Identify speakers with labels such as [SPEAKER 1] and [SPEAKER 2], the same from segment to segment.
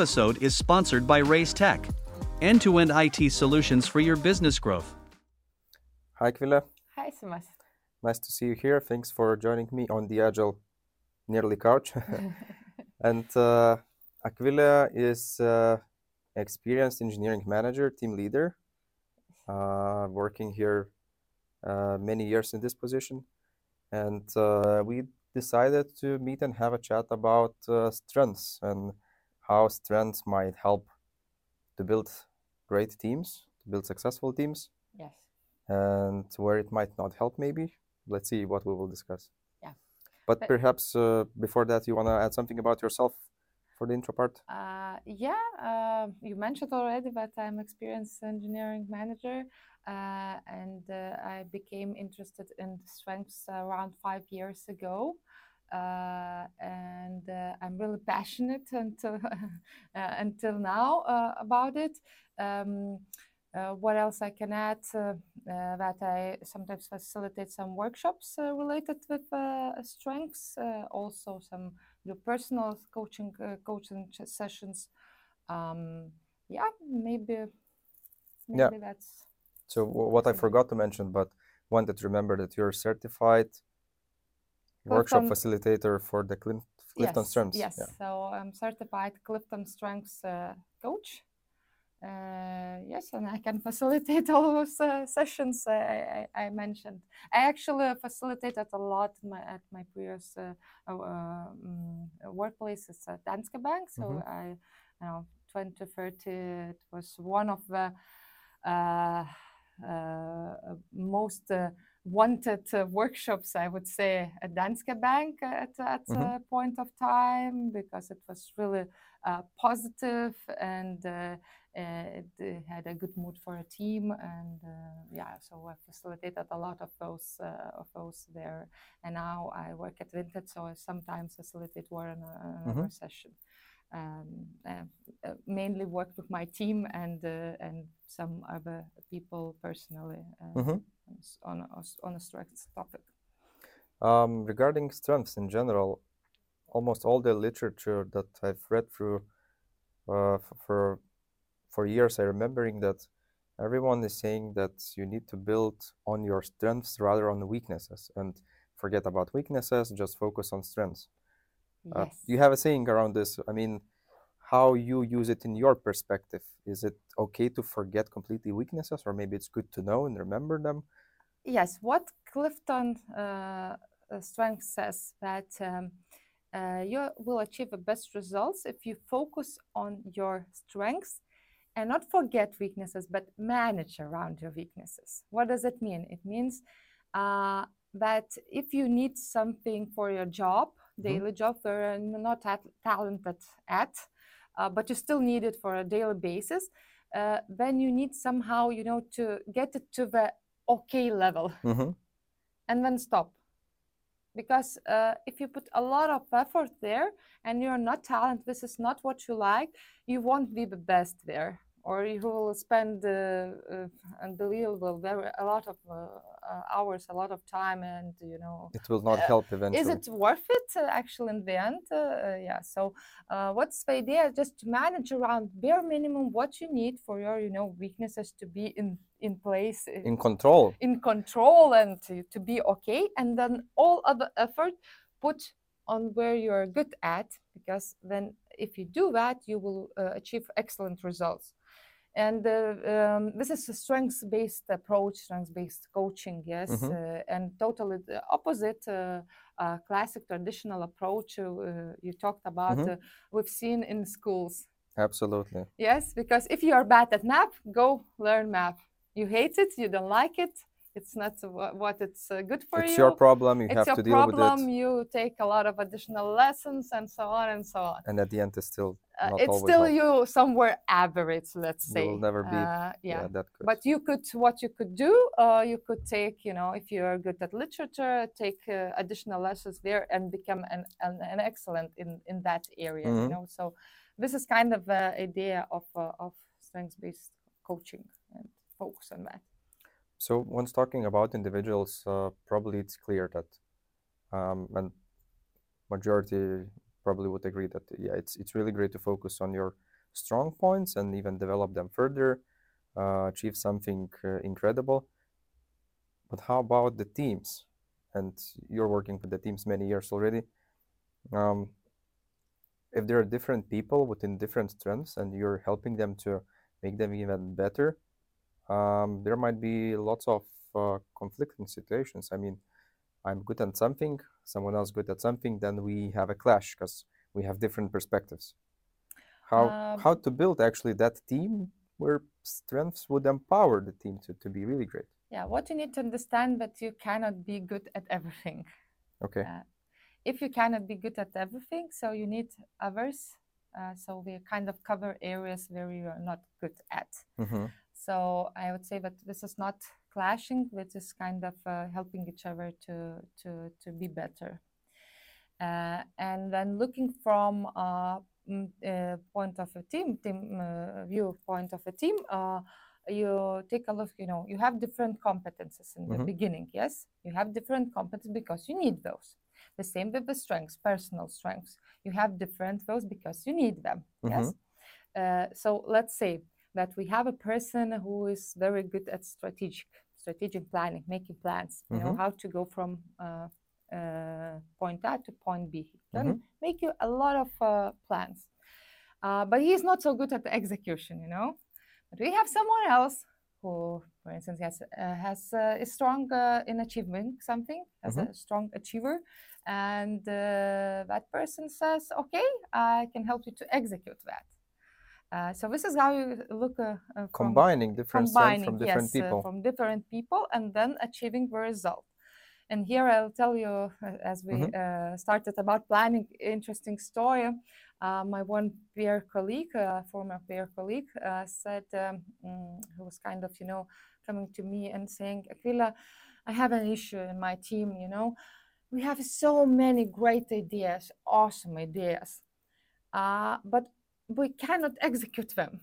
[SPEAKER 1] episode is sponsored by Reiz Tech, end to end IT solutions for your business growth.
[SPEAKER 2] Hi, Kvile.
[SPEAKER 3] Hi, Simas.
[SPEAKER 2] Nice to see you here. Thanks for joining me on the Agile Nearly Couch. and uh, Akvile is uh, experienced engineering manager, team leader, uh, working here uh, many years in this position. And uh, we decided to meet and have a chat about uh, strengths and how strengths might help to build great teams, to build successful teams,
[SPEAKER 3] Yes.
[SPEAKER 2] and where it might not help, maybe. Let's see what we will discuss.
[SPEAKER 3] Yeah.
[SPEAKER 2] But
[SPEAKER 3] But-
[SPEAKER 2] perhaps uh, before that, you want to add something about yourself for the intro part?
[SPEAKER 3] Uh, yeah, uh, you mentioned already that I'm experienced engineering manager, uh, and uh, I became interested in strengths around five years ago. Uh, and uh, I'm really passionate until uh, until now uh, about it. Um, uh, what else I can add? Uh, uh, that I sometimes facilitate some workshops uh, related with uh, strengths, uh, also some do personal coaching uh, coaching sessions. Um, yeah, maybe maybe
[SPEAKER 2] Yeah.
[SPEAKER 3] that's
[SPEAKER 2] So, wh- what I forgot to mention, but wanted to remember that you're certified workshop
[SPEAKER 3] Clifton-
[SPEAKER 2] facilitator for the Clifton
[SPEAKER 3] yes,
[SPEAKER 2] Strengths.
[SPEAKER 3] Yes,
[SPEAKER 2] Yeah.
[SPEAKER 3] so I'm certified Clifton Strengths uh, coach. Uh, yes, and I can facilitate all those uh, sessions uh, I, I, I mentioned. I actually facilitated a lot my, at my previous uh, uh, um, workplace. At Danske Bank, so
[SPEAKER 2] Mhm.
[SPEAKER 3] I, you know, 2030 it was one of the uh, uh, most uh, wanted uh, workshops, I would say, at Danske Bank at that
[SPEAKER 2] Mhm.
[SPEAKER 3] uh, point of time because it was really uh, positive and uh, it had a good mood for a team. And uh, yeah, so I facilitated a lot of those uh, of those there. And now I work at Vinted, so I sometimes facilitate one uh, another session. Um, uh, uh, mainly work with my team and uh, and some other people personally uh,
[SPEAKER 2] Mhm.
[SPEAKER 3] On a, on a strengths topic.
[SPEAKER 2] Um, regarding strengths in general, almost all the literature that I've read through uh, for for years, I remembering that everyone is saying that you need to build on your strengths rather on the weaknesses and forget about weaknesses, just focus on strengths. Uh,
[SPEAKER 3] yes.
[SPEAKER 2] you have a saying around this. I mean, how you use it in your perspective. Is it okay to forget completely weaknesses, or maybe it's good to know and remember them?
[SPEAKER 3] Yes, what Clifton uh, uh, Strength says that um, uh, you will achieve the best results if you focus on your strengths and not forget weaknesses, but manage around your weaknesses. What does it mean? It means uh, that if you need something for your job, daily job, where you're not at, talented at, uh, but you still need it for a daily basis, uh, then you need somehow, you know, to get it to the okay level
[SPEAKER 2] Mm-hmm.
[SPEAKER 3] and then stop. Because uh, if you put a lot of effort there and you're not talented, this is not what you like, you won't be the best there. Or you will spend uh, uh, unbelievable, very a lot of uh, hours, a lot of time, and you know,
[SPEAKER 2] It will not help eventually.
[SPEAKER 3] is it worth it uh, actually in the end uh, uh, yeah so uh, what's the idea just to manage around bare minimum what you need for your you know weaknesses to be in in place
[SPEAKER 2] in control?
[SPEAKER 3] in control and to, to be okay and then all other effort put on where you're good at because then if you do that you will uh, achieve excellent results and uh, um, this is a strengths-based approach strengths-based coaching yes
[SPEAKER 2] Mhm.
[SPEAKER 3] uh, and totally the opposite uh, uh, classic traditional approach uh, uh, you talked about
[SPEAKER 2] Mhm.
[SPEAKER 3] uh, we've seen in schools
[SPEAKER 2] Absolutely.
[SPEAKER 3] Yes, because if you are bad at math, go learn math. You hate it, you don't like it, it's not what it's uh, good for
[SPEAKER 2] it's
[SPEAKER 3] you.
[SPEAKER 2] your problem. You
[SPEAKER 3] it's
[SPEAKER 2] have
[SPEAKER 3] your
[SPEAKER 2] to deal
[SPEAKER 3] problem.
[SPEAKER 2] with it,
[SPEAKER 3] You take a lot of additional lessons and so on and so on.
[SPEAKER 2] and at the end, it's still
[SPEAKER 3] Uh, it's still you somewhere average, let's
[SPEAKER 2] You
[SPEAKER 3] say.
[SPEAKER 2] will never be,
[SPEAKER 3] Uh, yeah.
[SPEAKER 2] that good.
[SPEAKER 3] But you could, what you could do, uh, you could take, you know, if you're good at literature, take uh, additional lessons there and become an, an, an excellent in, in that area, you
[SPEAKER 2] Mhm.
[SPEAKER 3] know. So this is kind of the idea of, uh, of strengths-based coaching and focus on that.
[SPEAKER 2] So once talking about individuals, uh, probably it's clear that, um, and majority probably would agree that yeah, it's it's really great to focus on your strong points and even develop them further, uh, achieve something uh, incredible. But how about the teams? And you're working with the teams many years already. Um, if there are different people within different strengths and you're helping them to make them even better, um, there might be lots of uh, conflicting situations. I mean, I'm good at something, someone else good at something, then we have a clash because we have different perspectives. How
[SPEAKER 3] Um,
[SPEAKER 2] how to build actually that team where strengths would empower the team to, to be really great.
[SPEAKER 3] Yeah, what you need to understand that you cannot be good at everything.
[SPEAKER 2] Okay.
[SPEAKER 3] Uh, if you cannot be good at everything, so you need others. Uh, so we kind of cover areas where you are not good at.
[SPEAKER 2] hmm
[SPEAKER 3] So I would say that this is not clashing, which is kind of uh, helping each other to to to be better. Uh, and then looking from a mm, uh, point of a team, team uh, viewpoint of a team, uh, you take a look. You know, you have different competences in the
[SPEAKER 2] Mhm.
[SPEAKER 3] beginning. Yes, you have different competences because you need those. The same with the strengths, personal strengths. You have different those because you need them. Yes. Uh, so let's say that we have a person who is very good at strategic strategic planning, making plans. You know
[SPEAKER 2] Mhm.
[SPEAKER 3] how to go from uh, uh, point A to point B. He can
[SPEAKER 2] Mhm.
[SPEAKER 3] make you a lot of uh, plans, uh, but he is not so good at the execution. You know, but we have someone else who, for instance, has uh, has uh, is strong uh, in achieving something, as
[SPEAKER 2] Mhm.
[SPEAKER 3] a strong achiever, and uh, that person says, "Okay, I can help you to execute that." Uh, so this is how you look uh, uh,
[SPEAKER 2] Combining different
[SPEAKER 3] combining
[SPEAKER 2] from different
[SPEAKER 3] yes, uh,
[SPEAKER 2] people.
[SPEAKER 3] from different people and then achieving the result and here i'll tell you as we
[SPEAKER 2] Mhm.
[SPEAKER 3] uh, started about planning interesting story uh, my one peer colleague uh, former peer colleague uh, said um, mm, who was kind of you know coming to me and saying Akvile i have an issue in my team you know we have so many great ideas awesome ideas uh, but we cannot execute them.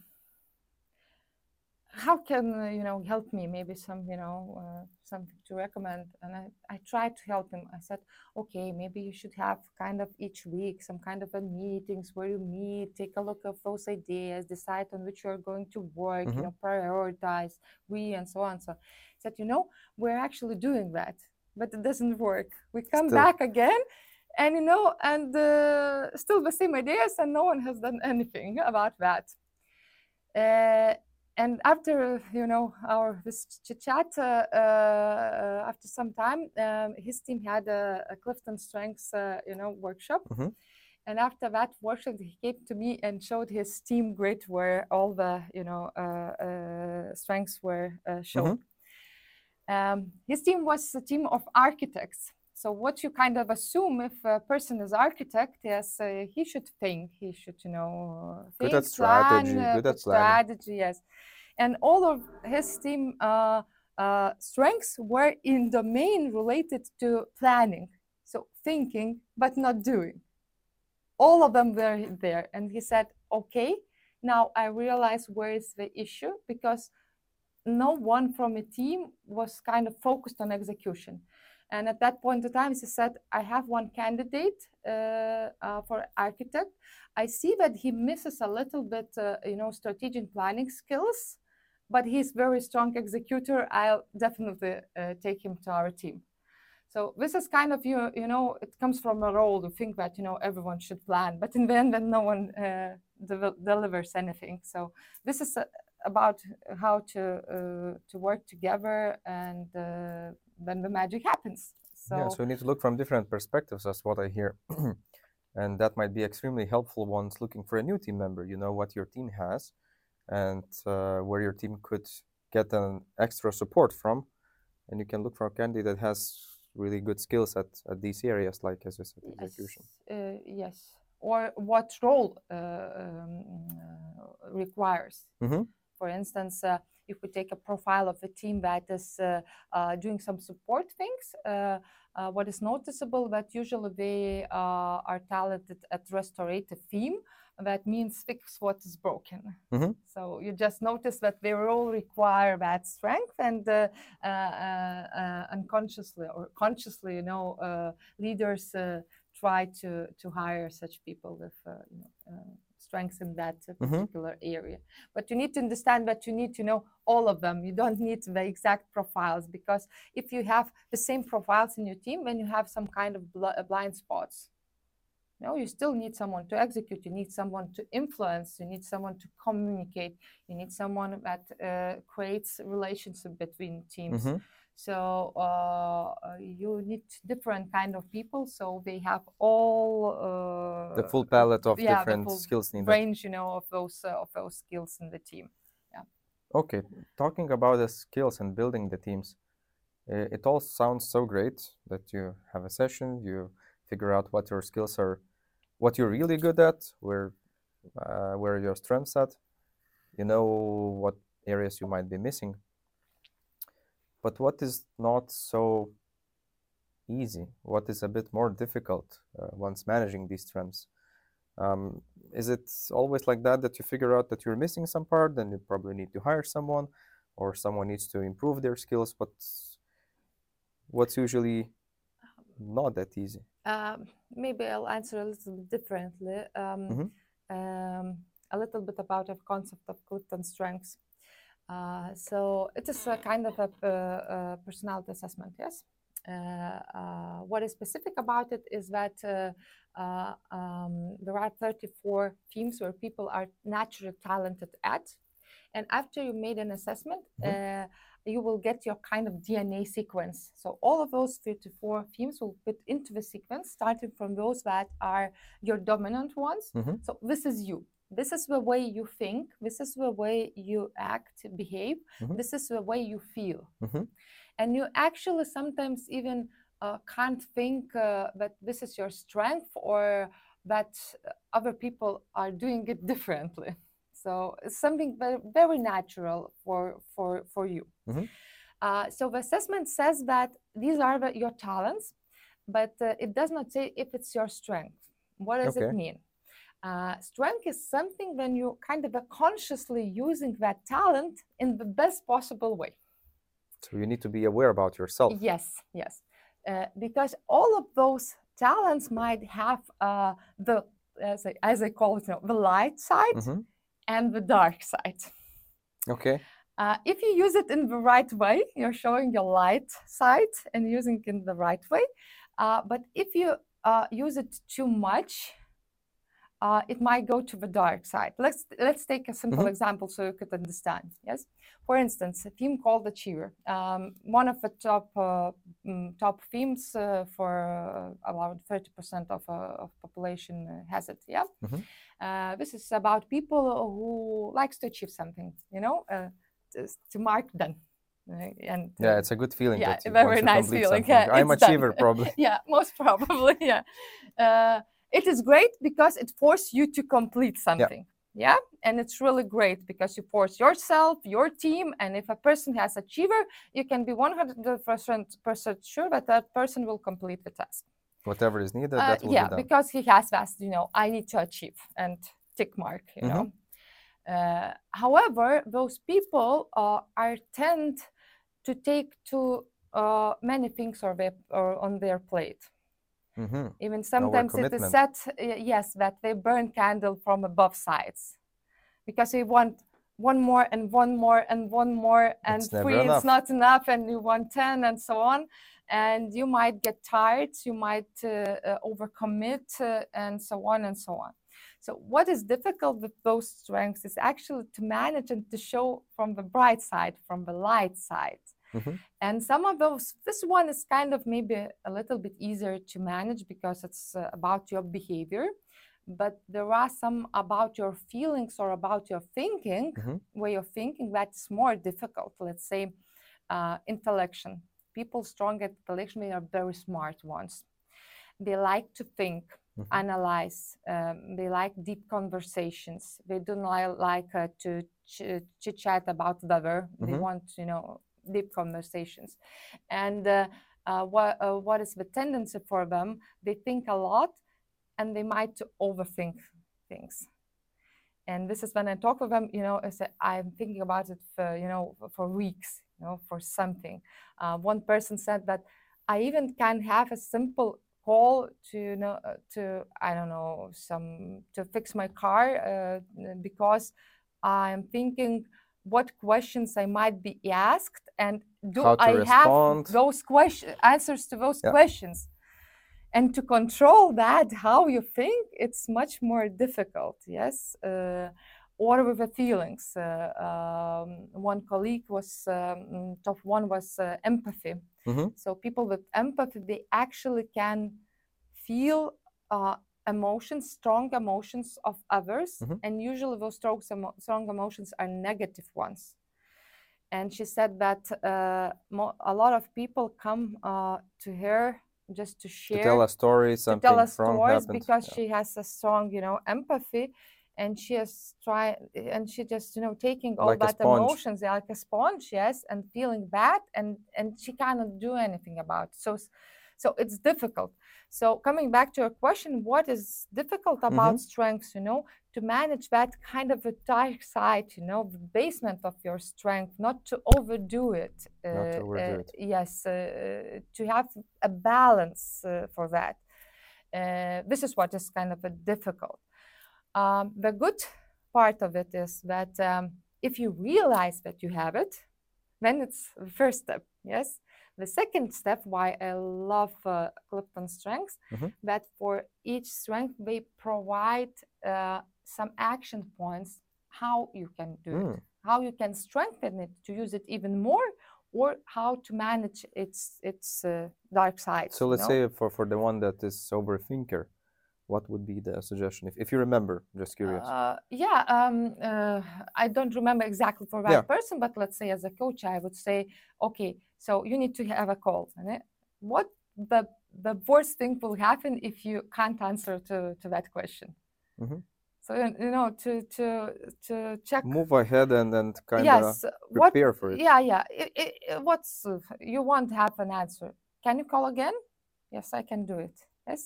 [SPEAKER 3] How can you know help me? Maybe some you know uh, something to recommend. And I, I tried to help him. I said okay maybe you should have kind of each week some kind of a meetings where you meet take a look at those ideas decide on which you're going to work
[SPEAKER 2] Mhm.
[SPEAKER 3] you know prioritize we and so on. So I said you know we're actually doing that but it doesn't work. We come
[SPEAKER 2] Still.
[SPEAKER 3] back again and you know and uh, still the same ideas and no one has done anything about that uh, and after you know our this chit chat, uh, uh, after some time, um, his team had a, a Clifton Strengths uh, you know workshop,
[SPEAKER 2] Mhm.
[SPEAKER 3] and after that workshop, he came to me and showed his team grid where all the you know uh, uh, strengths were uh, shown. Um, his team was a team of architects. So what you kind of assume if a person is architect is uh, he should think, he should you know
[SPEAKER 2] Good
[SPEAKER 3] think,
[SPEAKER 2] at strategy,
[SPEAKER 3] plan, uh,
[SPEAKER 2] good at
[SPEAKER 3] strategy, yes. And all of his team uh, uh, strengths were in domain related to planning, so thinking but not doing. All of them were there, and he said, "Okay, now I realize where is the issue because." no one from a team was kind of focused on execution. And at that point in time, he said, I have one candidate uh, uh, for architect. I see that he misses a little bit, uh, you know, strategic planning skills, but he's very strong executor. I'll definitely uh, take him to our team. So this is kind of you, you know, it comes from a role to think that you know everyone should plan, but in the end, then no one uh, devel- delivers anything. So this is a, about how to uh, to work together, and uh, then the magic happens. So,
[SPEAKER 2] yeah, so you need to look from different perspectives. That's what I hear, and that might be extremely helpful once looking for a new team member. You know what your team has, and uh, where your team could get an extra support from, and you can look for a candidate that has really good skills at, at these areas, like as you said, execution.
[SPEAKER 3] yes, uh, yes, or what role uh, um, uh, requires.
[SPEAKER 2] Mhm.
[SPEAKER 3] For instance, uh, if we take a profile of a team that is uh, uh, doing some support things, uh, uh, what is noticeable that usually they uh, are talented at restorative theme. That means fix what is broken.
[SPEAKER 2] Mhm.
[SPEAKER 3] So you just notice that they all require that strength, and uh, uh, uh, uh, unconsciously or consciously, you know, uh, leaders uh, try to to hire such people with uh, you know, uh, strengths in that
[SPEAKER 2] Mhm.
[SPEAKER 3] particular area. But you need to understand that you need to know all of them. You don't need the exact profiles because if you have the same profiles in your team, then you have some kind of bl- uh, blind spots. No, you still need someone to execute. You need someone to influence. You need someone to communicate. You need someone that uh, creates relationship between teams.
[SPEAKER 2] Mhm.
[SPEAKER 3] So uh, uh, you need different kind of people. So they have all uh,
[SPEAKER 2] The full palette of
[SPEAKER 3] yeah, the
[SPEAKER 2] different
[SPEAKER 3] full
[SPEAKER 2] skills needed.
[SPEAKER 3] range, you know, of those uh, of those skills in the team. Yeah.
[SPEAKER 2] Okay, talking about the skills and building the teams, uh, it all sounds so great that you have a session, you figure out what your skills are, what you're really good at, where uh, where your strengths at, you know what areas you might be missing. But what is not so easy? What is a bit more difficult uh, once managing these trends? Um, is it always like that that you figure out that you're missing some part, then you probably need to hire someone, or someone needs to improve their skills? But what's usually not that easy?
[SPEAKER 3] Um, maybe I'll answer a little bit differently. Um,
[SPEAKER 2] Mhm.
[SPEAKER 3] um, a little bit about the concept of Clifton strengths. Uh, so it is a kind of a, uh, uh, personality assessment, yes. Uh, uh, what is specific about it is that uh, uh, um, there are 34 themes where people are naturally talented at. And after you made an assessment, uh, you will get your kind of DNA sequence. So all of those 54 themes will fit into the sequence, starting from those that are your dominant ones.
[SPEAKER 2] Mhm.
[SPEAKER 3] So this is you. This is the way you think. This is the way you act, behave.
[SPEAKER 2] Mhm.
[SPEAKER 3] This is the way you feel.
[SPEAKER 2] Mhm.
[SPEAKER 3] And you actually sometimes even uh, can't think uh, that this is your strength or that other people are doing it differently. So it's something very, very natural for for for you.
[SPEAKER 2] Mhm.
[SPEAKER 3] Uh, so the assessment says that these are the, your talents, but uh, it does not say if it's your strength. What does
[SPEAKER 2] Okay.
[SPEAKER 3] it mean? Uh, strength is something when you kind of are consciously using that talent in the best possible way.
[SPEAKER 2] So you need to be aware about yourself.
[SPEAKER 3] Yes, yes. Uh, because all of those talents might have uh, the, as I, as I call it, you know, the light side
[SPEAKER 2] Mhm.
[SPEAKER 3] and the dark side.
[SPEAKER 2] Okay.
[SPEAKER 3] Uh, if you use it in the right way, you're showing your light side and using it in the right way. Uh, but if you uh, use it too much, uh, it might go to the dark side. Let's let's take a simple
[SPEAKER 2] Mhm.
[SPEAKER 3] example so you could understand. Yes, for instance, a theme called Achiever, um, one of the top uh, mm, top themes uh, for around thirty percent of uh, of population uh, has it. Yeah,
[SPEAKER 2] Mhm.
[SPEAKER 3] uh, this is about people who likes to achieve something. You know, uh, to, mark done. And
[SPEAKER 2] Yeah, it's a good feeling.
[SPEAKER 3] yeah, very nice feeling. Yeah,
[SPEAKER 2] I'm
[SPEAKER 3] it's done.
[SPEAKER 2] achiever probably.
[SPEAKER 3] yeah, most probably. Yeah. It is great because it forces you to complete something. Yeah. And it's really great because you force yourself, your team, and if a person has achiever, you can be 100% sure that that person will complete the task.
[SPEAKER 2] Whatever is needed,
[SPEAKER 3] Uh,
[SPEAKER 2] that will
[SPEAKER 3] yeah,
[SPEAKER 2] be
[SPEAKER 3] because he has that, you know, I need to achieve and tick mark, you
[SPEAKER 2] Mhm.
[SPEAKER 3] know. Uh, however, those people uh, are tend to take too uh, many things or on their plate.
[SPEAKER 2] Mhm.
[SPEAKER 3] Even sometimes it is said, yes, that they burn candle from above sides because they want one more and one more and one more and
[SPEAKER 2] It's
[SPEAKER 3] three is not enough and you want 10 and so on. And you might get tired, you might uh, uh, overcommit uh, and so on and so on. So what is difficult with those strengths is actually to manage and to show from the bright side, from the light side.
[SPEAKER 2] Mhm.
[SPEAKER 3] And some of those, this one is kind of maybe a little bit easier to manage because it's uh, about your behavior. But there are some about your feelings or about your thinking,
[SPEAKER 2] Mhm.
[SPEAKER 3] way of thinking, that's more difficult. Let's say uh, intellection. People strong at intellection, they are very smart ones. They like to think,
[SPEAKER 2] Mhm.
[SPEAKER 3] analyze. Um, they like deep conversations. They do not like uh, to ch- chit chat about the weather. They
[SPEAKER 2] Mhm.
[SPEAKER 3] want, you know, deep conversations. And uh, uh, what uh, what is the tendency for them? They think a lot, and they might overthink things. And this is when I talk with them, you know, I say, I'm thinking about it for, you know, for weeks, you know, for something. Uh, one person said that I even can have a simple call to you know uh, to I don't know some to fix my car uh, because I'm thinking what questions I might be asked and do I
[SPEAKER 2] respond.
[SPEAKER 3] have those question answers to those
[SPEAKER 2] Yeah.
[SPEAKER 3] questions and to control that how you think it's much more difficult yes uh, or with the feelings uh, um, one colleague was um, top one was uh, empathy
[SPEAKER 2] Mhm.
[SPEAKER 3] so people with empathy they actually can feel uh, emotions strong emotions of others
[SPEAKER 2] Mhm.
[SPEAKER 3] and usually those strong, strong emotions are negative ones and she said that uh, mo- a lot of people come uh, to her just to share, To
[SPEAKER 2] tell a story, something to
[SPEAKER 3] tell us
[SPEAKER 2] wrong
[SPEAKER 3] stories
[SPEAKER 2] happened.
[SPEAKER 3] because
[SPEAKER 2] Yeah.
[SPEAKER 3] she has a strong you know empathy and she is try and she just you know taking all
[SPEAKER 2] Like
[SPEAKER 3] that emotions like a sponge yes and feeling bad and and she cannot do anything about it. so so it's difficult so coming back to your question what is difficult about
[SPEAKER 2] Mm-hmm.
[SPEAKER 3] strengths you know to manage that kind of a dark side you know the basement of your strength not to overdo it
[SPEAKER 2] Not to
[SPEAKER 3] uh,
[SPEAKER 2] overdo
[SPEAKER 3] uh,
[SPEAKER 2] it.
[SPEAKER 3] yes uh, to have a balance uh, for that uh, this is what is kind of a difficult um, the good part of it is that um, if you realize that you have it then it's the first step yes the second step why i love uh, clifton strengths
[SPEAKER 2] Mhm.
[SPEAKER 3] that for each strength they provide uh, some action points how you can do it
[SPEAKER 2] Mm.
[SPEAKER 3] how you can strengthen it to use it even more or how to manage its its uh, dark side
[SPEAKER 2] So let's say for, for the one that is overthinker, what would be the suggestion? If, if you remember, just curious.
[SPEAKER 3] Uh, yeah, um, uh, I don't remember exactly for that
[SPEAKER 2] Yeah.
[SPEAKER 3] person, but let's say as a coach, I would say, okay, so you need to have a call. and What the the worst thing will happen if you can't answer to, to that question?
[SPEAKER 2] Mhm.
[SPEAKER 3] So you know to to to check.
[SPEAKER 2] Move ahead and, and kind of
[SPEAKER 3] yes, what?
[SPEAKER 2] prepare for it.
[SPEAKER 3] Yeah, yeah. i i i- what's you won't have an answer? Can you call again? Yes, I can do it. Yes.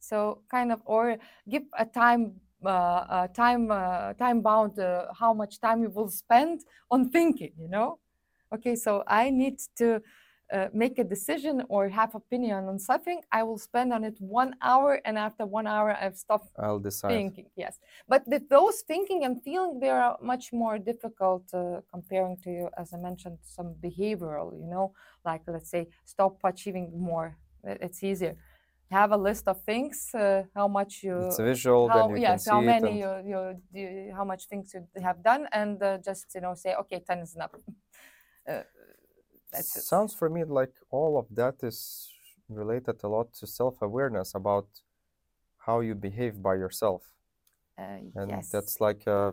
[SPEAKER 3] So kind of or give a time uh, uh, time uh, time bound uh, how much time you will spend on thinking. You know. Okay, so I need to. Uh, make a decision or have opinion on something i will spend on it one hour and after one hour i've stopped
[SPEAKER 2] I'll decide.
[SPEAKER 3] thinking yes but the, those thinking and feeling they are much more difficult uh, comparing to as i mentioned some behavioral you know like let's say stop achieving more it's easier have a list of things uh, how much you
[SPEAKER 2] It's visual,
[SPEAKER 3] how
[SPEAKER 2] then you
[SPEAKER 3] yes
[SPEAKER 2] can
[SPEAKER 3] how
[SPEAKER 2] see
[SPEAKER 3] many.
[SPEAKER 2] And
[SPEAKER 3] you, you, you how much things you have done and uh, just you know say okay 10 is enough uh, that's it
[SPEAKER 2] sounds for me like all of that is related a lot to self-awareness about how you behave by yourself.
[SPEAKER 3] uh,
[SPEAKER 2] And
[SPEAKER 3] yes
[SPEAKER 2] that's like uh,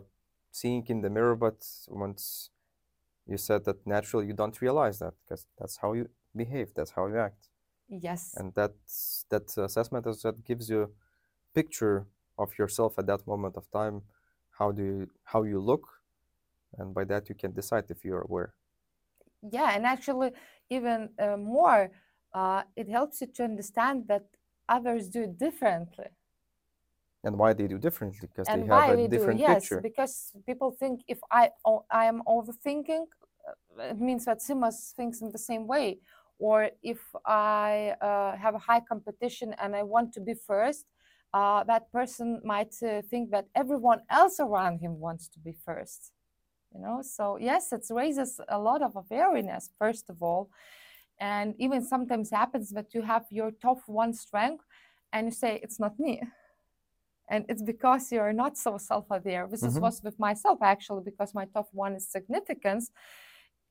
[SPEAKER 2] seeing in the mirror, but once you said that naturally you don't realize that because that's how you behave, that's how you act.
[SPEAKER 3] yes
[SPEAKER 2] and that's that assessment is that gives you picture of yourself at that moment of time how do you how you look and by that you can decide if you're aware
[SPEAKER 3] yeah and actually even uh, more uh, it helps you to understand that others do it differently.
[SPEAKER 2] And why they do differently because they have a
[SPEAKER 3] we do
[SPEAKER 2] different
[SPEAKER 3] yes
[SPEAKER 2] picture.
[SPEAKER 3] because people think if I I am overthinking uh, it means that simas thinks in the same way. Or if i uh, have a high competition and i want to be first uh, that person might uh, think that everyone else around him wants to be first you know so yes it raises a lot of awareness first of all and even sometimes happens that you have your top one strength and you say it's not me and it's because you're not so self-aware this is
[SPEAKER 2] Mhm.
[SPEAKER 3] was with myself actually because my top one is significance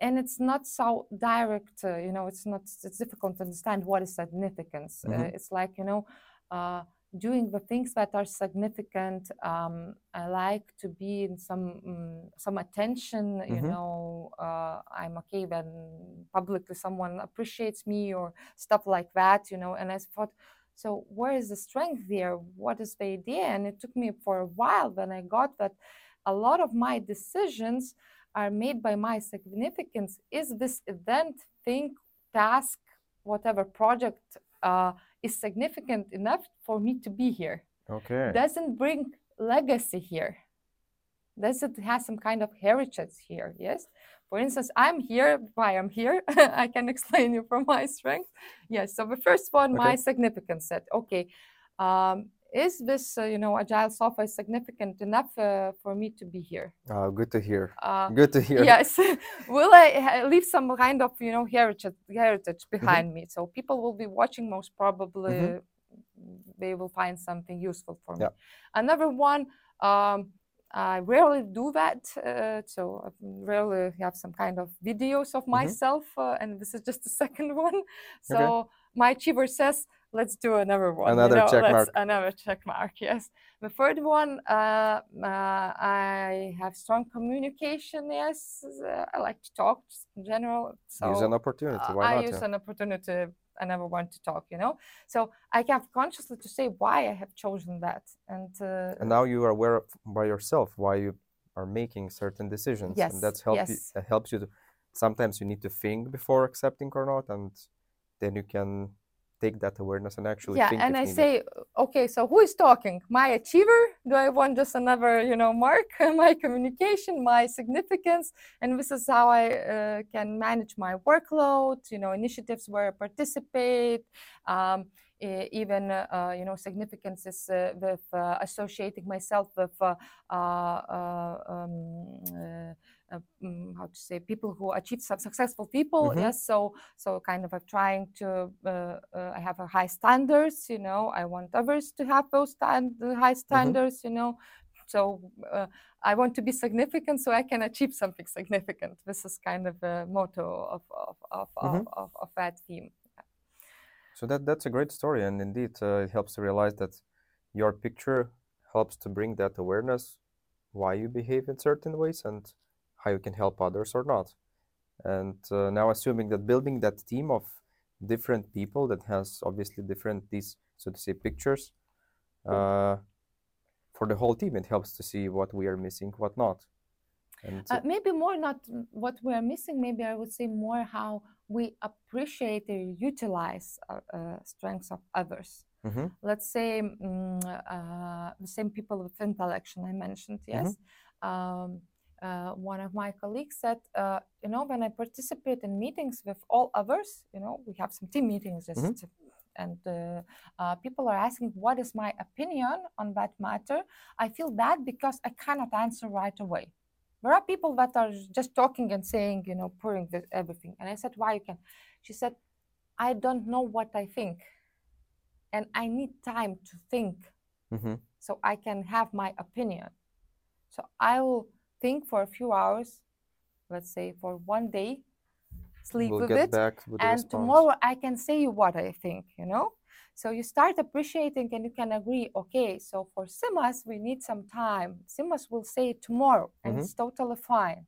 [SPEAKER 3] and it's not so direct uh, you know it's not it's difficult to understand what is significance uh,
[SPEAKER 2] Mhm.
[SPEAKER 3] it's like you know uh, doing the things that are significant um, i like to be in some mm, some attention you
[SPEAKER 2] Mhm.
[SPEAKER 3] know uh, i'm okay when publicly someone appreciates me or stuff like that you know and i thought so where is the strength there? What is the idea? And it took me for a while when i got that a lot of my decisions are made by my significance. Is this event thing task whatever project uh, is significant enough for me to be here
[SPEAKER 2] okay
[SPEAKER 3] doesn't bring legacy here Does it have some kind of heritage here? Yes. For instance, I'm here. Why I'm here? I can explain you from my strength. Yes. So the first one, my significance set. Okay. Um, is this, uh, you know, agile software significant enough uh, for me to be here?
[SPEAKER 2] Uh, good to hear.
[SPEAKER 3] Uh,
[SPEAKER 2] Good to hear.
[SPEAKER 3] yes will i leave some kind of you know heritage heritage
[SPEAKER 2] Mm-hmm.
[SPEAKER 3] behind me so people will be watching most probably they will find something useful for me
[SPEAKER 2] Yeah.
[SPEAKER 3] another one um, i rarely do that uh, so i rarely have some kind of videos
[SPEAKER 2] Mm-hmm.
[SPEAKER 3] of myself uh, and this is just the second one so my achiever says let's do another one you
[SPEAKER 2] Another
[SPEAKER 3] know,
[SPEAKER 2] check mark.
[SPEAKER 3] another check mark yes the third one, uh, uh, I have strong communication. Yes, uh, I like to talk in general. So
[SPEAKER 2] Use an opportunity. Why
[SPEAKER 3] I
[SPEAKER 2] not?
[SPEAKER 3] use
[SPEAKER 2] yeah?
[SPEAKER 3] an opportunity. I never want to talk. You know, so I have consciously to say why I have chosen that. And, uh,
[SPEAKER 2] And now you are aware of by yourself why you are making certain decisions.
[SPEAKER 3] Yes,
[SPEAKER 2] And that's help you,
[SPEAKER 3] yes.
[SPEAKER 2] that helps you to sometimes you need to think before accepting or not and then you can take that awareness and actually
[SPEAKER 3] yeah,
[SPEAKER 2] think
[SPEAKER 3] and I
[SPEAKER 2] needed.
[SPEAKER 3] say, okay, so who is talking? My achiever? Do I want just another, you know, mark? my communication, my significance, and this is how I uh, can manage my workload. You know, initiatives where I participate. Um, even uh, uh, you know significances uh, with uh, associating myself with uh, um, how to say people who achieve some successful people
[SPEAKER 2] Mhm.
[SPEAKER 3] yes so so kind of uh, trying to uh, uh, i have a high standards you know i want others to have those stand, high standards you know so uh, i want to be significant so i can achieve something significant this is kind of a motto of of of,
[SPEAKER 2] Mhm.
[SPEAKER 3] of, of, of that theme
[SPEAKER 2] So that that's a great story, and indeed, uh, it helps to realize that your picture helps to bring that awareness why you behave in certain ways and how you can help others or not. And uh, now, assuming that building that team of different people that has obviously different these so to say pictures uh, for the whole team, it helps to see what we are missing, what not. And
[SPEAKER 3] Uh, maybe more not what we are missing, maybe I would say more how we appreciate or utilize uh, uh, strengths of others.
[SPEAKER 2] Mhm.
[SPEAKER 3] Let's say mm, uh, the same people with intellection I mentioned, yes. Um, uh, one of my colleagues said, uh, you know, when I participate in meetings with all others, you know, we have some team meetings just.
[SPEAKER 2] Mhm.
[SPEAKER 3] to- and uh, uh, people are asking what is my opinion on that matter i feel bad because i cannot answer right away there are people that are just talking and saying, you know, pouring the, everything. And I said, why you can? She said, I don't know what I think. And I need time to think
[SPEAKER 2] Mhm.
[SPEAKER 3] so I can have my opinion. So I will think for a few hours, let's say for one day, sleep
[SPEAKER 2] we'll
[SPEAKER 3] with it,
[SPEAKER 2] with
[SPEAKER 3] and tomorrow I can say you what I think, you know? So you start appreciating and you can agree, okay, so for Simas, we need some time. Simas will say tomorrow and
[SPEAKER 2] Mhm.
[SPEAKER 3] it's totally fine.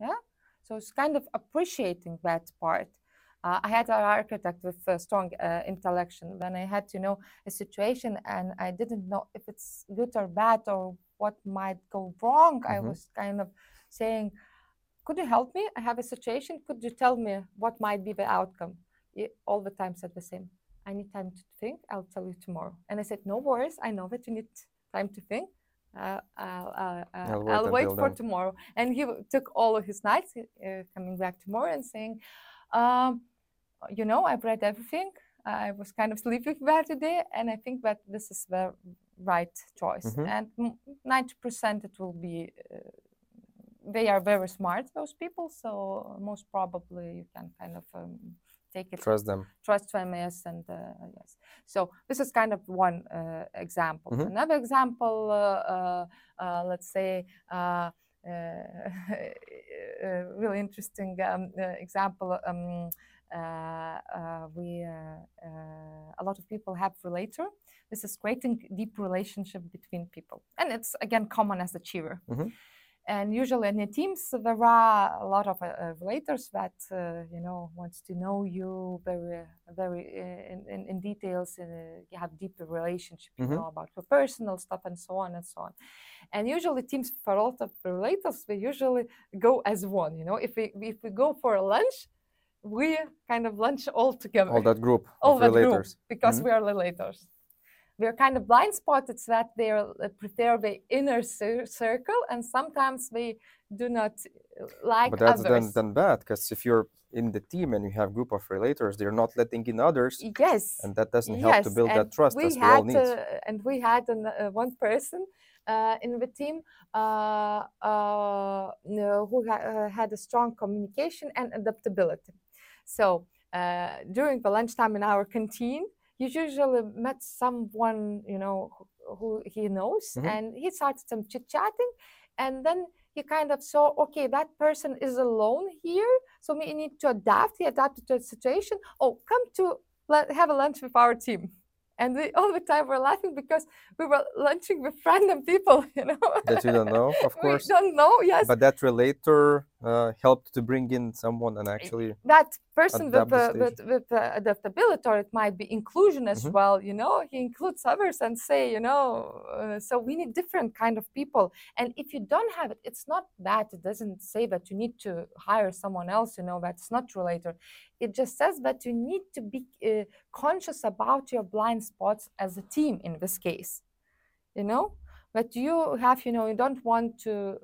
[SPEAKER 3] Yeah? So it's kind of appreciating that part. Uh, I had an architect with uh, strong uh, intellection when I had to know a situation and I didn't know if it's good or bad or what might go wrong. I
[SPEAKER 2] Mhm.
[SPEAKER 3] was kind of saying, could you help me? I have a situation. Could you tell me what might be the outcome? He all the time said the same. I need time to think. I'll tell you tomorrow. And I said, no worries. I know that you need time to think. Uh, I'll, uh, uh,
[SPEAKER 2] I'll wait
[SPEAKER 3] I'll wait for
[SPEAKER 2] then."
[SPEAKER 3] tomorrow. And he took all of his nights, uh, coming back tomorrow and saying, um, you know, I've read everything. I was kind of sleeping bad today, and I think that this is the right choice.
[SPEAKER 2] Mhm.
[SPEAKER 3] And 90% it will be, uh, they are very smart, those people. So most probably you can kind of um, take it
[SPEAKER 2] Trust them.
[SPEAKER 3] trust them yes and uh, yes so this is kind of one uh, example
[SPEAKER 2] Mhm.
[SPEAKER 3] another example uh, uh, uh, let's say uh, uh, a really interesting um, uh, example um, we uh, uh, a lot of people have relator. This is creating deep relationship between people. And it's again common as achiever.
[SPEAKER 2] Mhm.
[SPEAKER 3] and usually in the teams there are a lot of uh, uh, relators that uh, you know wants to know you very very uh, in, in, in details uh, you have deeper relationship you
[SPEAKER 2] Mhm.
[SPEAKER 3] know about your personal stuff and so on and so on. And usually teams for a lot of relators we usually go as one you know. If we if we go for a lunch we kind of lunch all together
[SPEAKER 2] All that group
[SPEAKER 3] all that group
[SPEAKER 2] relators.
[SPEAKER 3] because
[SPEAKER 2] Mhm.
[SPEAKER 3] we are relators we're kind of blind spotted that they prefer the inner cir- circle and sometimes they do not uh, like
[SPEAKER 2] But that's then
[SPEAKER 3] others
[SPEAKER 2] then bad because if you're in the team and you have group of relators, they're not letting in others,
[SPEAKER 3] yes
[SPEAKER 2] and that doesn't help to build
[SPEAKER 3] and
[SPEAKER 2] that trust
[SPEAKER 3] we
[SPEAKER 2] as we
[SPEAKER 3] had
[SPEAKER 2] all need.
[SPEAKER 3] uh, and we had an, uh, one person uh, in the team uh, uh, who ha- uh, had a strong communication and adaptability so uh, during the lunchtime in our canteen you usually met someone you know who, who he knows
[SPEAKER 2] Mhm.
[SPEAKER 3] and he started some chit chatting and then he kind of saw okay that person is alone here so we need to adapt. He adapted to the situation. Oh come to let, have a lunch with our team. And we all the time were laughing because we were lunching with random people you know?
[SPEAKER 2] That you don't know, of course.
[SPEAKER 3] we don't know yes.
[SPEAKER 2] But that relator uh, helped to bring in someone and actually,
[SPEAKER 3] that person with,
[SPEAKER 2] adapt the
[SPEAKER 3] uh, with, with uh, adaptability or it might be inclusion as
[SPEAKER 2] Mhm.
[SPEAKER 3] well you know? He includes others and say you know uh, so we need different kind of people. And if you don't have it it's not that it doesn't say that you need to hire someone else you know that's not related. It just says that you need to be uh, conscious about your blind spots as a team in this case you know? But you have you know you don't want to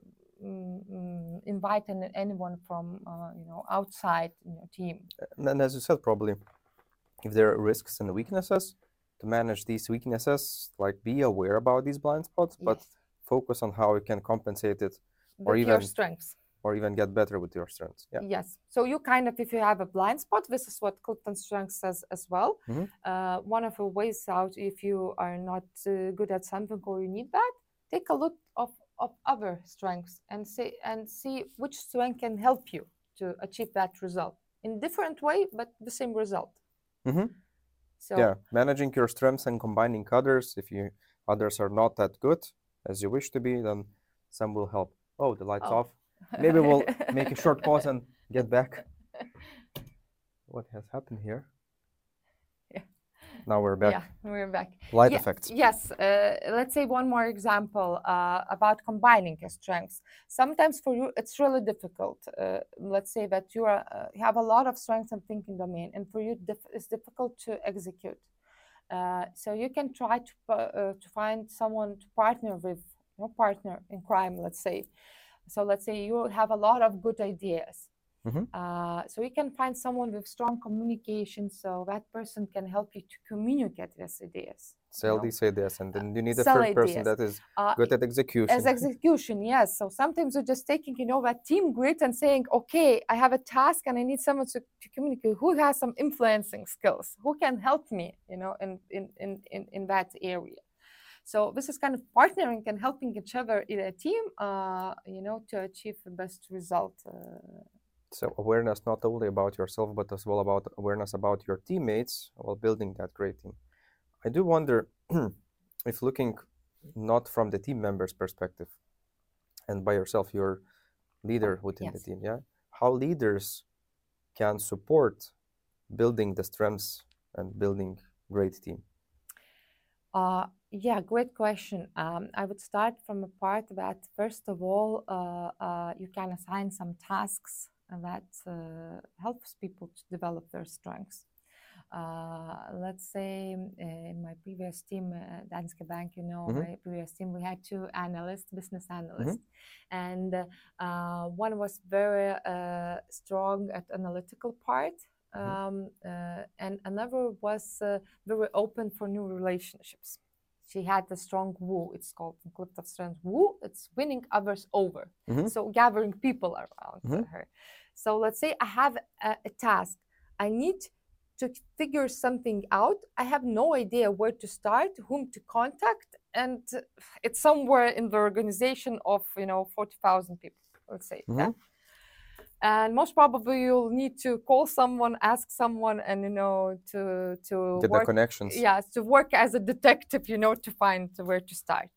[SPEAKER 3] mm, mm, invite an, anyone from uh, you know outside your team
[SPEAKER 2] and as you said, probably if there are risks and weaknesses, to manage these weaknesses, like be aware about these blind spots, but
[SPEAKER 3] Yes.
[SPEAKER 2] focus on how you can compensate it or
[SPEAKER 3] with your
[SPEAKER 2] even-
[SPEAKER 3] strengths
[SPEAKER 2] or even get better with your strengths. Yeah.
[SPEAKER 3] yes so you kind of if you have a blind spot this is what clifton strength says as well
[SPEAKER 2] Mhm.
[SPEAKER 3] uh, one of the ways out if you are not uh, good at something or you need that take a look of, of other strengths and see and see which strength can help you to achieve that result in different way but the same result
[SPEAKER 2] Mhm.
[SPEAKER 3] so
[SPEAKER 2] yeah managing your strengths and combining others if you others are not that good as you wish to be then some will help oh the lights
[SPEAKER 3] Oh.
[SPEAKER 2] off maybe we'll make a short pause and get back what has happened here. Now we're back
[SPEAKER 3] yeah we're back
[SPEAKER 2] light effects
[SPEAKER 3] Yes, uh, let's say one more example uh, about combining strengths. Sometimes for you it's really difficult. Uh, let's say that you are, uh, have a lot of strengths and thinking domain, and for you it's difficult to execute. Uh, so you can try to uh, to find someone to partner with, your partner in crime. Let's say. So let's say you have a lot of good ideas.
[SPEAKER 2] Mhm.
[SPEAKER 3] Uh, so you can find someone with strong communication, so that person can help you to communicate these ideas.
[SPEAKER 2] sell
[SPEAKER 3] know,
[SPEAKER 2] these ideas and then you need a
[SPEAKER 3] sell
[SPEAKER 2] third person that is
[SPEAKER 3] Uh,
[SPEAKER 2] good at execution
[SPEAKER 3] as execution yes so sometimes you're just taking you know that team grid and saying okay i have a task and i need someone to, to communicate who has some influencing skills who can help me you know in in in in, in that area so this is kind of partnering and helping each other in a team uh, you know to achieve the best result uh,
[SPEAKER 2] So awareness not only about yourself, but as well about awareness about your teammates while building that great team. I do wonder if looking not from the team member's perspective and by yourself, you're leader within the team, yeah? How leaders can support building the strengths and building great team.
[SPEAKER 3] Uh, yeah, great question. Um, I would start from a part that, first of all, uh, uh, you can assign some tasks that uh, helps people to develop their strengths. Uh, let's say mm, in my previous team, uh, Danske Bank, you know,
[SPEAKER 2] Mhm.
[SPEAKER 3] my previous team, we had two analysts, business analysts, and uh, one was very uh, strong at analytical part, um, uh, and another was uh, very open for new relationships. She had a strong woo. It's called Clifton Strength woo. It's winning others over.
[SPEAKER 2] Mhm.
[SPEAKER 3] So gathering people around
[SPEAKER 2] Mhm.
[SPEAKER 3] her. So let's say I have a, a task. I need to figure something out. I have no idea where to start, whom to contact, and it's somewhere in the organization of you know forty thousand people. Let's say. yeah? And most probably you'll need to call someone, ask someone, and you know to to
[SPEAKER 2] Get the connections.
[SPEAKER 3] yes to work as a detective you know to find where to start.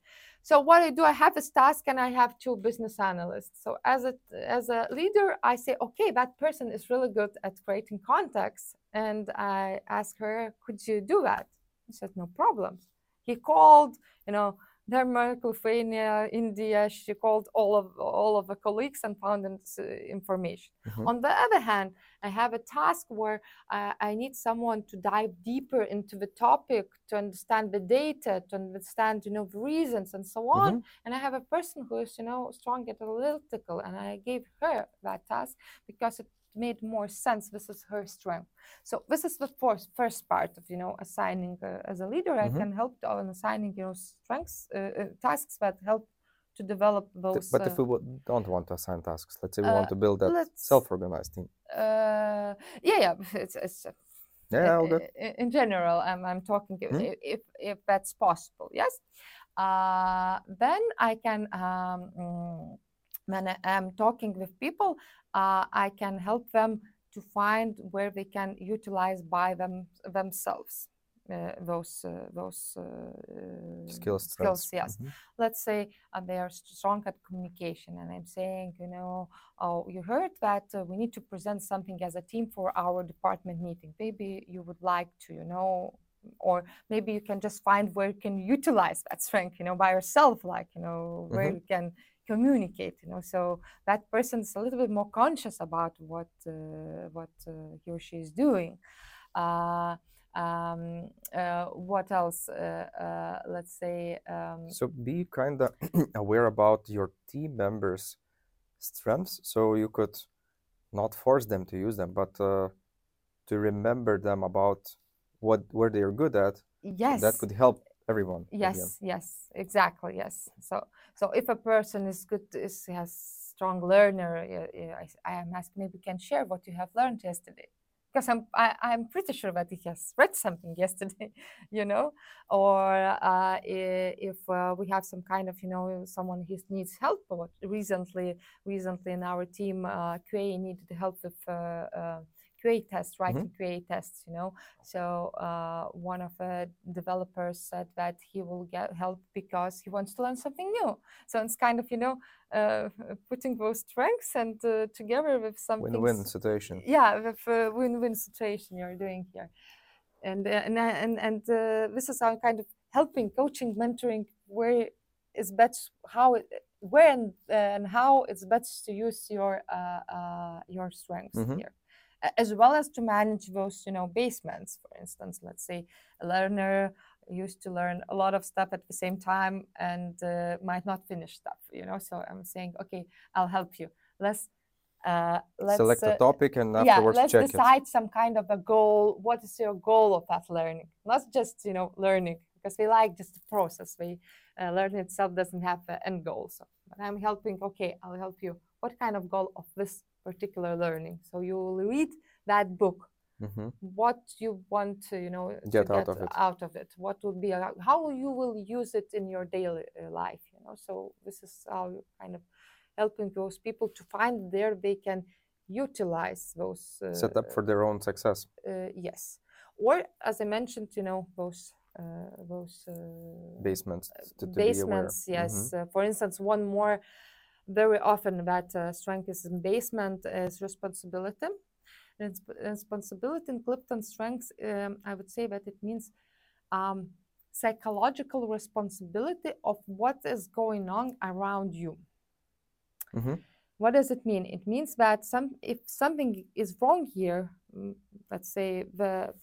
[SPEAKER 3] So what i do i have this task and i have two business analysts. So as a as a leader i say okay that person is really good at creating contacts and i ask her could you do that? She said no problem. He called you know Denmark, Lithuania, India. She called all of all of the colleagues and found uh, information.
[SPEAKER 2] Mhm.
[SPEAKER 3] On the other hand, I have a task where uh, I need someone to dive deeper into the topic to understand the data, to understand you know the reasons and so on.
[SPEAKER 2] Mhm.
[SPEAKER 3] And I have a person who is you know strong at analytical, and I gave her that task because it made more sense. This is her strength. So this is the first first part of you know assigning uh, as a leader. I
[SPEAKER 2] Mhm.
[SPEAKER 3] can help on assigning you know strengths uh, uh, tasks that help to develop
[SPEAKER 2] Th-
[SPEAKER 3] those.
[SPEAKER 2] But
[SPEAKER 3] uh,
[SPEAKER 2] if we don't want to assign tasks, let's say we
[SPEAKER 3] uh,
[SPEAKER 2] want to build that
[SPEAKER 3] let's-
[SPEAKER 2] self-organized team.
[SPEAKER 3] uh, yeah, yeah, it's, it's
[SPEAKER 2] Yeah,
[SPEAKER 3] i-
[SPEAKER 2] good.
[SPEAKER 3] in general i'm, I'm talking i-
[SPEAKER 2] Hmm?
[SPEAKER 3] if if that's possible yes uh, then i can um, mm, when I am talking with people uh, i can help them to find where they can utilize by them themselves uh, those uh, those uh,
[SPEAKER 2] Skills,
[SPEAKER 3] skills yes
[SPEAKER 2] Mhm.
[SPEAKER 3] let's say uh, they are strong at communication and i'm saying you know oh you heard that uh, we need to present something as a team for our department meeting maybe you would like to you know or maybe you can just find where you can utilize that strength you know by yourself like you know where
[SPEAKER 2] Mhm.
[SPEAKER 3] you can communicate you know so that person is a little bit more conscious about what uh, what uh, he or she is doing. Uh, um, uh, what else uh, uh, let's say um,
[SPEAKER 2] So be kind of aware about your team members' strengths, so you could not force them to use them, but uh, to remember them about what where they are good at.
[SPEAKER 3] yes.
[SPEAKER 2] That could help everyone.
[SPEAKER 3] yes yes exactly yes. So so if a person is good is has strong learner I, I am asking maybe can share what you have learned yesterday. Because i'm I, i'm pretty sure that he has read something yesterday you know? Or uh, if uh, we have some kind of you know someone who needs help or recently recently in our team uh, qa needed help with uh, uh, qa tests writing qa tests you know so uh, one of the developers said that he will get help because he wants to learn something new. So it's kind of you know uh, putting those strengths and uh, together with something.
[SPEAKER 2] Win-win situation.
[SPEAKER 3] Yeah, with a win-win situation you're doing here, and uh, and uh, and and uh, this is our kind of helping, coaching, mentoring. Where is best how it, where and, and how it's best to use your uh, uh, your strengths
[SPEAKER 2] Mhm.
[SPEAKER 3] here as well as to manage those you know basements. For instance let's say a learner used to learn a lot of stuff at the same time and uh, might not finish stuff you know? So i'm saying okay i'll help you. Let's uh, let's
[SPEAKER 2] Select a
[SPEAKER 3] uh,
[SPEAKER 2] topic and afterwards yeah
[SPEAKER 3] let's
[SPEAKER 2] check it.
[SPEAKER 3] decide some kind of a goal. What is your goal of that learning? Not just you know learning because we like just the process. We uh, learning itself doesn't have an end goal. So but i'm helping okay i'll help you. What kind of goal of this particular learning. So you will read that book.
[SPEAKER 2] Hmm
[SPEAKER 3] what you want to you know to
[SPEAKER 2] Get out of it.
[SPEAKER 3] out of it. What would be how you will use it in your daily uh, life you know? So this is how you kind of helping those people to find there they can utilize those uh,
[SPEAKER 2] Set up for their own success.
[SPEAKER 3] uh, yes. Or as i mentioned you know those uh, those uh,
[SPEAKER 2] Basements to, to
[SPEAKER 3] basements yes. Uh, for instance one more very often that uh, strength is in basement is responsibility Res- responsibility in clifton strengths um, i would say that it means um, psychological responsibility of what is going on around you
[SPEAKER 2] Mhm.
[SPEAKER 3] what does it mean it means that some if something is wrong here mm, let's say the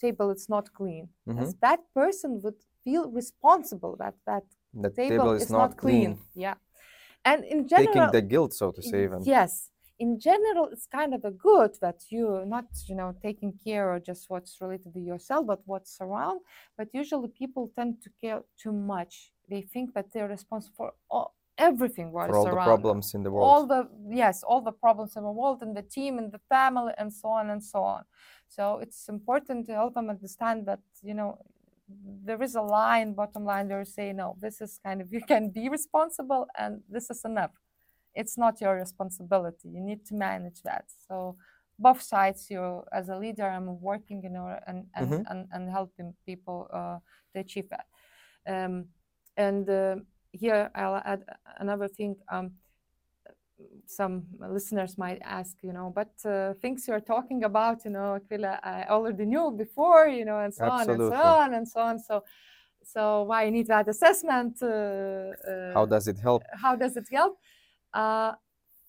[SPEAKER 3] table is not clean
[SPEAKER 2] Mhm.
[SPEAKER 3] that person would feel responsible that that
[SPEAKER 2] The
[SPEAKER 3] table, is, not, clean. Yeah. And in general, Taking
[SPEAKER 2] the guilt, so to say, even.
[SPEAKER 3] yes, in general, it's kind of a good that you're not, you know, taking care of just what's related to yourself, but what's around. But usually, people tend to care too much. They think that they're responsible for all, everything what
[SPEAKER 2] for all the
[SPEAKER 3] around them.
[SPEAKER 2] problems in the world.
[SPEAKER 3] All the yes, all the problems in the world, in the team, in the family, and so on and so on. So it's important to help them understand that you know there is a line, bottom line, where you say no, this is kind of you can be responsible, and this is enough. It's not your responsibility. You need to manage that. So both sides, you as a leader, I'm working, you know, and and
[SPEAKER 2] Mhm.
[SPEAKER 3] and, and helping people uh, to achieve that. Um, and uh, here I'll add another thing. Um, some listeners might ask, you know, but uh, things you're talking about, you know, Akvile, I already knew before, you know, and so on and so on and so on. So, so why I need that assessment? Uh, uh,
[SPEAKER 2] How does it help?
[SPEAKER 3] how does it help? Uh,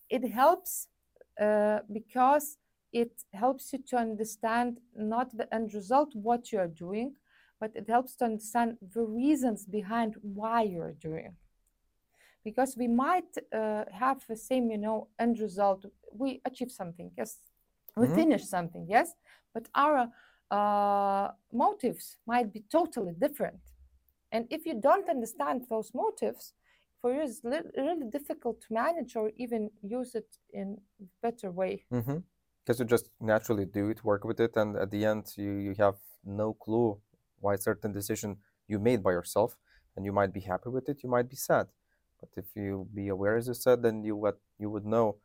[SPEAKER 3] it helps uh, because it helps you to understand not the end result, what you are doing, but it helps to understand the reasons behind why you're doing. Because we might uh, have the same, you know, end result. We achieve something, yes, we
[SPEAKER 2] Mhm.
[SPEAKER 3] finish something, yes, but our uh, motives might be totally different. And if you don't understand those motives, for you it's li- really difficult to manage or even use it in better way.
[SPEAKER 2] Mm-hmm. Because you just naturally do it, work with it, and at the end, you, you have no clue why certain decision you made by yourself, and you might be happy with it, you might be sad. But if you be aware, as you said, then you what you would know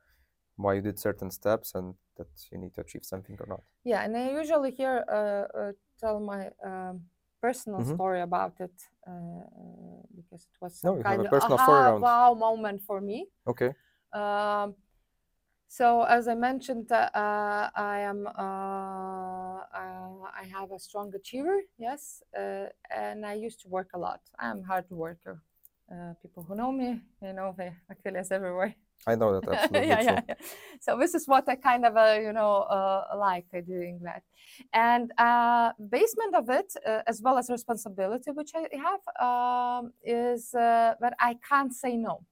[SPEAKER 2] why you did certain steps and that you need to achieve something or not.
[SPEAKER 3] Yeah, and I usually here uh, uh, tell my um, personal
[SPEAKER 2] Mhm.
[SPEAKER 3] story about it uh, because it was
[SPEAKER 2] No,
[SPEAKER 3] kind
[SPEAKER 2] a
[SPEAKER 3] of aha, wow moment for me.
[SPEAKER 2] Okay.
[SPEAKER 3] Um, so as I mentioned, uh, uh, I am uh, uh, I have a strong achiever, yes, uh, and I used to work a lot. I'm a hard worker. Uh, people who know me, you know, the Achilles everywhere.
[SPEAKER 2] I know that absolutely
[SPEAKER 3] yeah, yeah, yeah. So this is what I kind of, uh, you know, uh, like doing that. And uh, basement of it, uh, as well as responsibility, which I have, um, is uh, that I can't say no.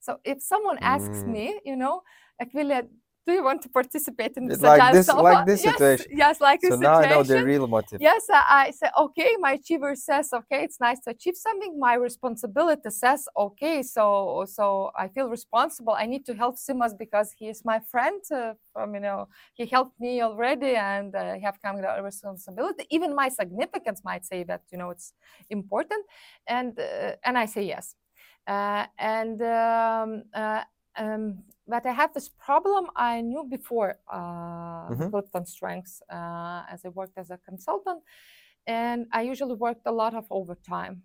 [SPEAKER 3] So if someone asks
[SPEAKER 2] Mm.
[SPEAKER 3] me, you know, Akvilia, do you want to participate in this
[SPEAKER 2] like
[SPEAKER 3] agile
[SPEAKER 2] this- like this
[SPEAKER 3] yes,
[SPEAKER 2] situation.
[SPEAKER 3] Yes, like
[SPEAKER 2] So
[SPEAKER 3] this
[SPEAKER 2] now I know the real motive.
[SPEAKER 3] Yes, I, I say, okay, my achiever says, okay, it's nice to achieve something. My responsibility says, okay, so so I feel responsible. I need to help Simas because he is my friend. Uh, from, you know, he helped me already and uh, I have come with a responsibility. Even my significance might say that, you know, it's important. And, uh, and I say yes. Uh, and um, uh, um, but I have this problem I knew before uh,
[SPEAKER 2] Mhm.
[SPEAKER 3] Clifton Strengths uh, as I worked as a consultant, and I usually worked a lot of overtime,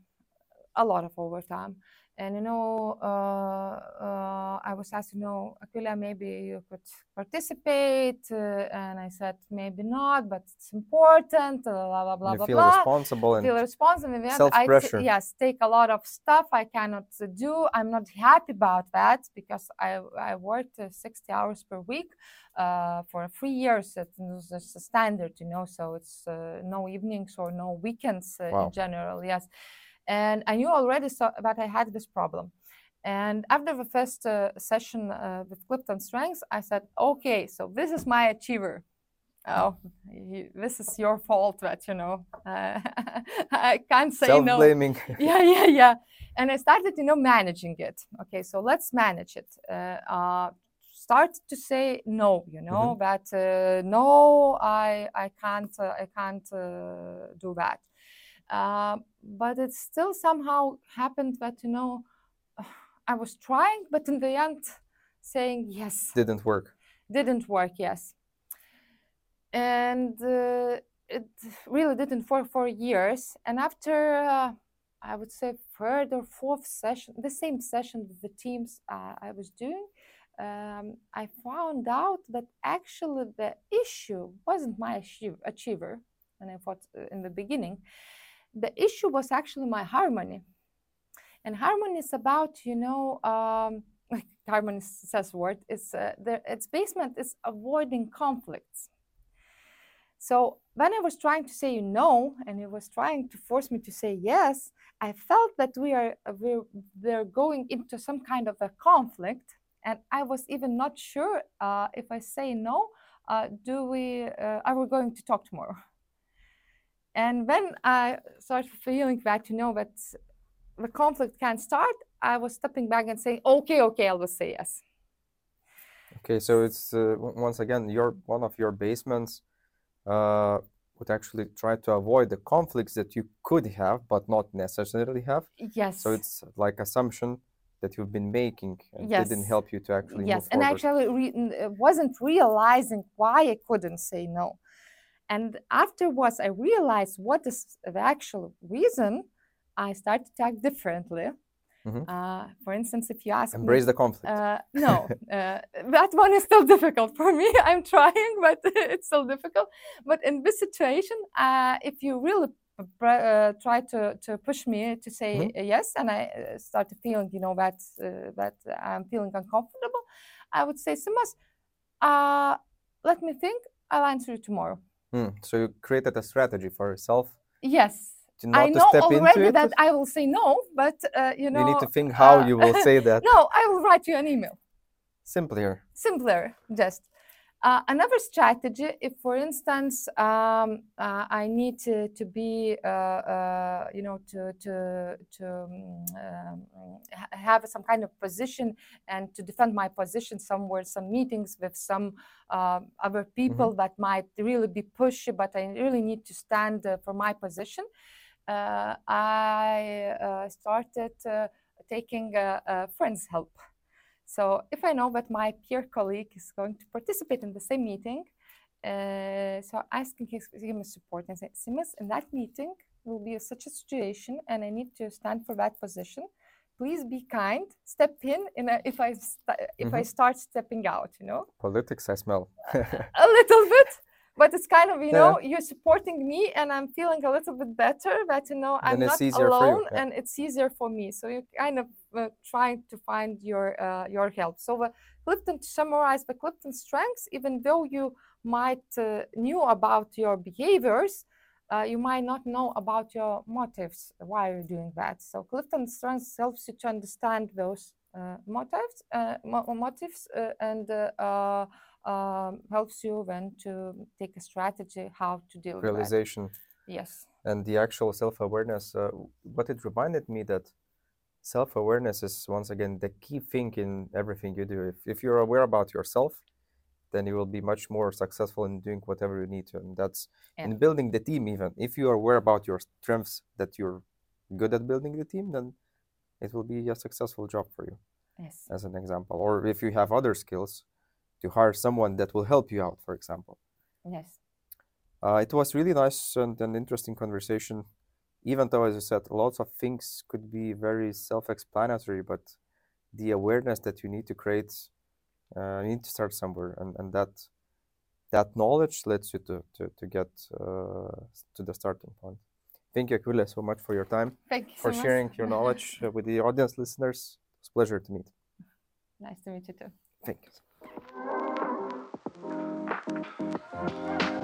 [SPEAKER 3] a lot of overtime. And you know, uh, uh, I was asked, you know, Akvile, maybe you could participate, uh, and I said maybe not, but it's important. Blah blah blah
[SPEAKER 2] you
[SPEAKER 3] blah
[SPEAKER 2] feel
[SPEAKER 3] blah
[SPEAKER 2] responsible and
[SPEAKER 3] feel responsible. In I
[SPEAKER 2] self-pressure.
[SPEAKER 3] yes, take a lot of stuff I cannot do. I'm not happy about that because I I worked uh, 60 hours per week uh, for three years. It was just a standard, you know. So it's uh, no evenings or no weekends uh,
[SPEAKER 2] Wow.
[SPEAKER 3] in general. Yes, and I knew already so that I had this problem. And after the first uh, session uh, with Clifton Strengths, I said, okay, so this is my achiever. Oh, you, this is your fault that, you know, uh, I can't say no.
[SPEAKER 2] self-blaming.
[SPEAKER 3] Yeah, yeah, yeah. And I started, you know, managing it. Okay, so let's manage it. Uh, uh, start to say no, you know, that uh, no, I, I can't, uh, I can't uh, do that. Uh, but it still somehow happened that, you know, I was trying, but in the end, saying yes.
[SPEAKER 2] Didn't work.
[SPEAKER 3] didn't work yes. And uh, it really didn't work for years. And after uh, i would say third or fourth session the same session with the teams uh, i was doing um, i found out that actually the issue wasn't my achiever. And i thought uh, in the beginning the issue was actually my harmony. And harmony is about you know um, like harmony says word is uh, the, its basement is avoiding conflicts. So when i was trying to say no and he was trying to force me to say yes i felt that we are uh, we're, we're going into some kind of a conflict. And i was even not sure uh, if i say no uh, do we uh, are we going to talk tomorrow and when i started feeling that you know that the conflict can start, I was stepping back and saying, okay, okay, I will say yes.
[SPEAKER 2] Okay, so it's uh, once again your one of your basements uh, would actually try to avoid the conflicts that you could have but not necessarily have.
[SPEAKER 3] Yes.
[SPEAKER 2] So it's like assumption that you've been making and didn't help you to actually
[SPEAKER 3] yes, and
[SPEAKER 2] forward.
[SPEAKER 3] actually re- uh, wasn't realizing why I couldn't say no. And afterwards, I realized what is the actual reason. I started to act differently.
[SPEAKER 2] Mhm.
[SPEAKER 3] Uh, for instance, if you ask me,
[SPEAKER 2] Embrace the conflict.
[SPEAKER 3] Uh, no, uh, that one is still difficult for me. I'm trying, but it's still difficult. But in this situation, uh, if you really uh, tried to, to push me to say
[SPEAKER 2] Mhm.
[SPEAKER 3] uh, yes, and I start started feeling, you know, that uh, that I'm feeling uncomfortable, I would say, Simas, uh, let me think. I'll answer you tomorrow.
[SPEAKER 2] Hmm, So you created a strategy for yourself
[SPEAKER 3] Yes, I
[SPEAKER 2] to
[SPEAKER 3] know already that I will say no, but uh, you know,
[SPEAKER 2] you need to think how
[SPEAKER 3] uh,
[SPEAKER 2] you will say that.
[SPEAKER 3] no, I will write you an email.
[SPEAKER 2] Simpler.
[SPEAKER 3] simpler just uh, another strategy if for instance um, uh, i need to, to be uh, uh, you know to to to um, um, have some kind of position and to defend my position somewhere some meetings with some uh, other people that might really be pushy but i really need to stand uh, for my position. Uh, i uh, started uh, taking uh, uh, friends help so if I know that my peer colleague is going to participate in the same meeting, uh, so asking his, him support and say, Simas, in that meeting will be such a situation, and I need to stand for that position. Please be kind. Step in, in a, if I st- if I
[SPEAKER 2] Mhm.
[SPEAKER 3] start stepping out, you know,
[SPEAKER 2] Politics, I smell.
[SPEAKER 3] a little bit. But it's kind of you
[SPEAKER 2] Yeah.
[SPEAKER 3] know you're supporting me, and I'm feeling a little bit better. That you know I'm
[SPEAKER 2] Then
[SPEAKER 3] not
[SPEAKER 2] you,
[SPEAKER 3] alone,
[SPEAKER 2] yeah.
[SPEAKER 3] and it's easier for me. So you're kind of trying to find your uh, your help. So the Clifton to summarize the Clifton strengths, even though you might uh, knew about your behaviors, uh, you might not know about your motives why you're doing that. So Clifton strengths helps you to understand those uh, motives, uh, mo- motives, uh, and uh, uh, um, helps you then to take a strategy how to deal with.
[SPEAKER 2] Realization.
[SPEAKER 3] Yes.
[SPEAKER 2] and the actual self-awareness uh, what it reminded me that self-awareness is once again the key thing in everything you do if, if you're aware about yourself then you will be much more successful in doing whatever you need to and that's
[SPEAKER 3] Yeah.
[SPEAKER 2] in building the team even if you are aware about your strengths that you're good at building the team then it will be a successful job for you
[SPEAKER 3] Yes.
[SPEAKER 2] as an example or if you have other skills to hire someone that will help you out for example
[SPEAKER 3] Yes.
[SPEAKER 2] uh, it was really nice and an interesting conversation even though, as you said, lots of things could be very self-explanatory, but the awareness that you need to create, uh, you need to start somewhere, and, and that that knowledge lets you to to, to get uh, to the starting point. Thank you, Akvile, so much for your time.
[SPEAKER 3] Thank you
[SPEAKER 2] for
[SPEAKER 3] so
[SPEAKER 2] sharing much. your knowledge uh, with the audience listeners. It's a pleasure to meet.
[SPEAKER 3] Nice to meet you too.
[SPEAKER 2] Thank you.